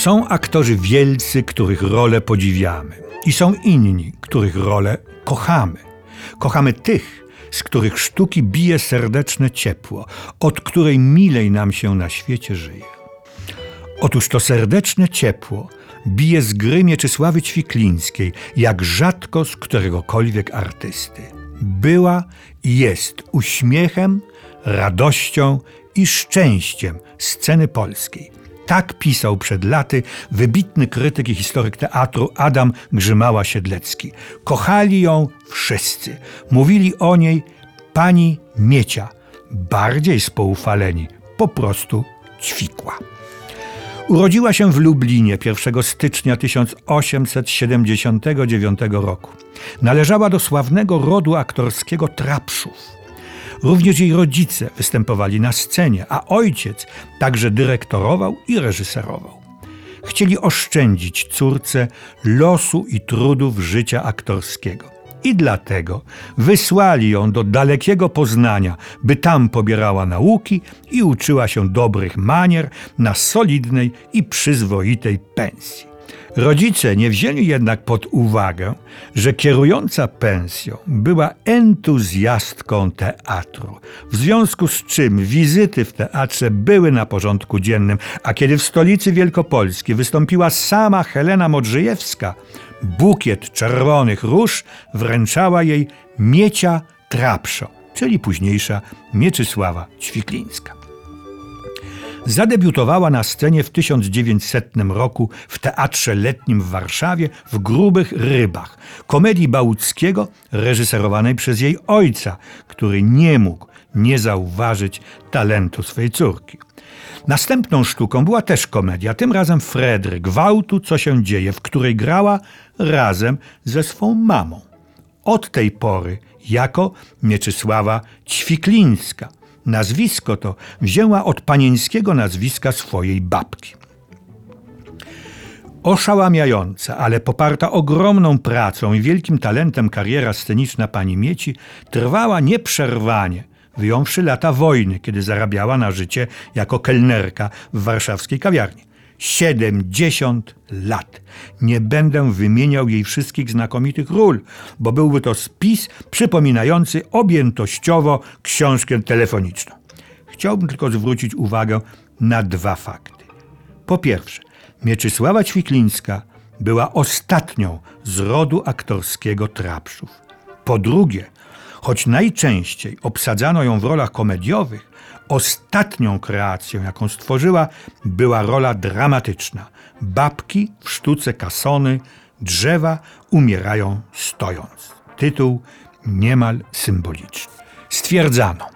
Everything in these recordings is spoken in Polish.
Są aktorzy wielcy, których role podziwiamy, i są inni, których role kochamy. Kochamy tych, z których sztuki bije serdeczne ciepło, od której milej nam się na świecie żyje. Otóż to serdeczne ciepło bije z gry Mieczysławy Ćwiklińskiej, jak rzadko z któregokolwiek artysty. Była i jest uśmiechem, radością i szczęściem sceny polskiej. Tak pisał przed laty wybitny krytyk i historyk teatru Adam Grzymała-Siedlecki. Kochali ją wszyscy. Mówili o niej pani Miecia, bardziej spoufaleni, po prostu ćwikła. Urodziła się w Lublinie 1 stycznia 1879 roku. Należała do sławnego rodu aktorskiego Trapszów. Również jej rodzice występowali na scenie, a ojciec także dyrektorował i reżyserował. Chcieli oszczędzić córce losu i trudów życia aktorskiego. I dlatego wysłali ją do dalekiego Poznania, by tam pobierała nauki i uczyła się dobrych manier na solidnej i przyzwoitej pensji. Rodzice nie wzięli jednak pod uwagę, że kierująca pensją była entuzjastką teatru, w związku z czym wizyty w teatrze były na porządku dziennym, a kiedy w stolicy Wielkopolski wystąpiła sama Helena Modrzejewska, bukiet czerwonych róż wręczała jej Miecia Trapszo, czyli późniejsza Mieczysława Ćwiklińska. Zadebiutowała na scenie w 1900 roku w Teatrze Letnim w Warszawie w Grubych Rybach, komedii Bałuckiego reżyserowanej przez jej ojca, który nie mógł nie zauważyć talentu swej córki. Następną sztuką była też komedia, tym razem Fredryk, Gwałtu, co się dzieje, w której grała razem ze swą mamą. Od tej pory jako Mieczysława Ćwiklińska – Nazwisko to wzięła od panieńskiego nazwiska swojej babki. Oszałamiająca, ale poparta ogromną pracą i wielkim talentem kariera sceniczna pani Mieci trwała nieprzerwanie, wyjąwszy lata wojny, kiedy zarabiała na życie jako kelnerka w warszawskiej kawiarni. 70 lat. Nie będę wymieniał jej wszystkich znakomitych ról, bo byłby to spis przypominający objętościowo książkę telefoniczną. Chciałbym tylko zwrócić uwagę na dwa fakty. Po pierwsze, Mieczysława Ćwiklińska była ostatnią z rodu aktorskiego Trapszów. Po drugie, choć najczęściej obsadzano ją w rolach komediowych, Ostatnią kreacją, jaką stworzyła, była rola dramatyczna. Babki w sztuce kasony, drzewa umierają stojąc. Tytuł niemal symboliczny. Stwierdzano,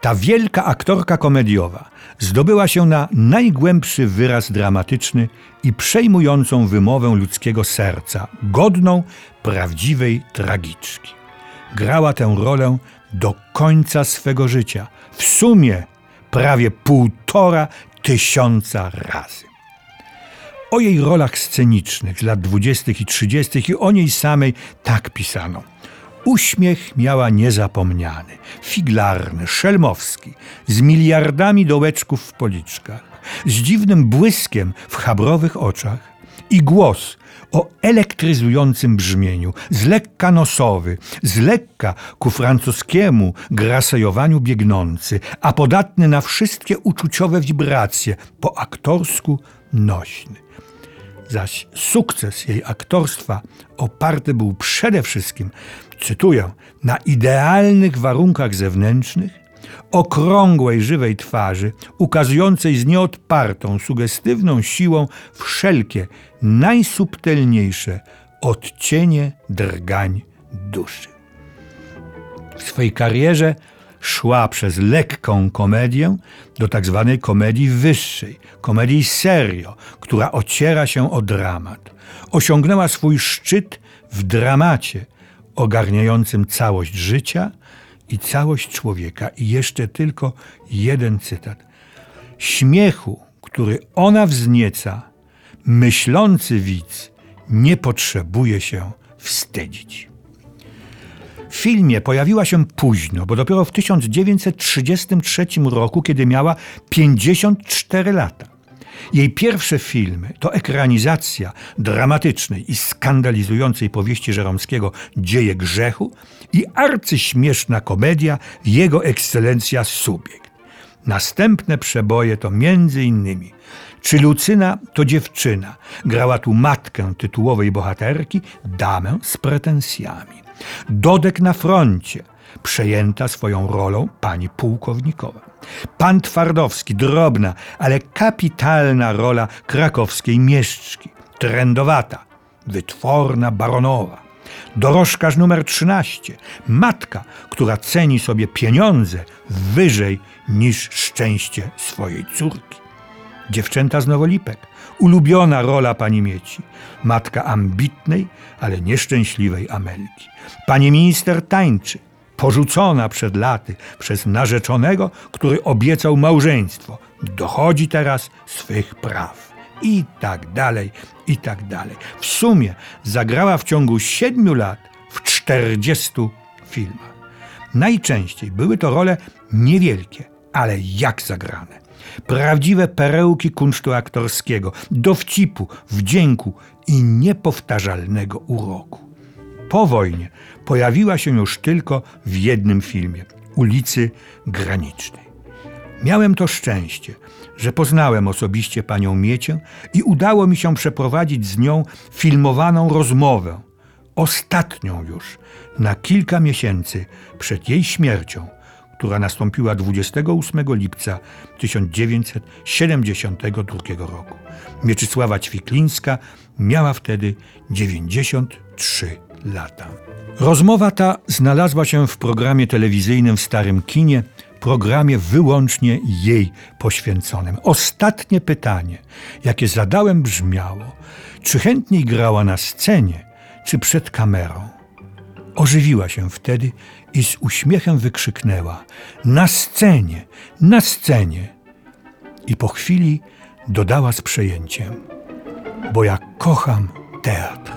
ta wielka aktorka komediowa zdobyła się na najgłębszy wyraz dramatyczny i przejmującą wymowę ludzkiego serca, godną prawdziwej tragiczki. Grała tę rolę do końca swego życia, w sumie prawie półtora tysiąca razy. O jej rolach scenicznych z lat dwudziestych i trzydziestych i o niej samej tak pisano. Uśmiech miała niezapomniany, figlarny, szelmowski, z miliardami dołeczków w policzkach, z dziwnym błyskiem w chabrowych oczach i głos o elektryzującym brzmieniu, z lekka nosowy, z lekka ku francuskiemu grasejowaniu biegnący, a podatny na wszystkie uczuciowe wibracje, po aktorsku nośny. Zaś sukces jej aktorstwa oparty był przede wszystkim, cytuję, na idealnych warunkach zewnętrznych, okrągłej, żywej twarzy, ukazującej z nieodpartą, sugestywną siłą wszelkie najsubtelniejsze odcienie drgań duszy. W swojej karierze szła przez lekką komedię do tak zwanej komedii wyższej, komedii serio, która ociera się o dramat. Osiągnęła swój szczyt w dramacie ogarniającym całość życia i całość człowieka. I jeszcze tylko jeden cytat. Śmiechu, który ona wznieca, myślący widz nie potrzebuje się wstydzić. W filmie pojawiła się późno, bo dopiero w 1933 roku, kiedy miała 54 lata. Jej pierwsze filmy to ekranizacja dramatycznej i skandalizującej powieści Żeromskiego Dzieje grzechu i arcyśmieszna komedia Jego ekscelencja Subiekt. Następne przeboje to innymi Czy Lucyna to dziewczyna? Grała tu matkę tytułowej bohaterki, damę z pretensjami. Dodek na froncie, przejęta swoją rolą pani pułkownikowa. Pan Twardowski, drobna, ale kapitalna rola krakowskiej mieszczki, trendowata, wytworna baronowa. Dorożkarz numer 13, matka, która ceni sobie pieniądze wyżej niż szczęście swojej córki. Dziewczęta z Nowolipek, ulubiona rola pani Mieci, matka ambitnej, ale nieszczęśliwej Amelki. Pani minister tańczy, porzucona przed laty przez narzeczonego, który obiecał małżeństwo, dochodzi teraz swych praw. I tak dalej, i tak dalej. W sumie zagrała w ciągu siedmiu lat w 40 filmach. Najczęściej były to role niewielkie, ale jak zagrane. Prawdziwe perełki kunsztu aktorskiego, dowcipu, wdzięku i niepowtarzalnego uroku. Po wojnie pojawiła się już tylko w jednym filmie ulicy Granicznej. Miałem to szczęście, że poznałem osobiście panią Miecię i udało mi się przeprowadzić z nią filmowaną rozmowę, ostatnią już, na kilka miesięcy przed jej śmiercią, która nastąpiła 28 lipca 1972 roku. Mieczysława Ćwiklińska miała wtedy 93 lata. Rozmowa ta znalazła się w programie telewizyjnym w Starym Kinie, programie wyłącznie jej poświęconym. Ostatnie pytanie, jakie zadałem, brzmiało: czy chętniej grała na scenie, czy przed kamerą? Ożywiła się wtedy i z uśmiechem wykrzyknęła: Na scenie, na scenie! I po chwili dodała z przejęciem: Bo ja kocham teatr.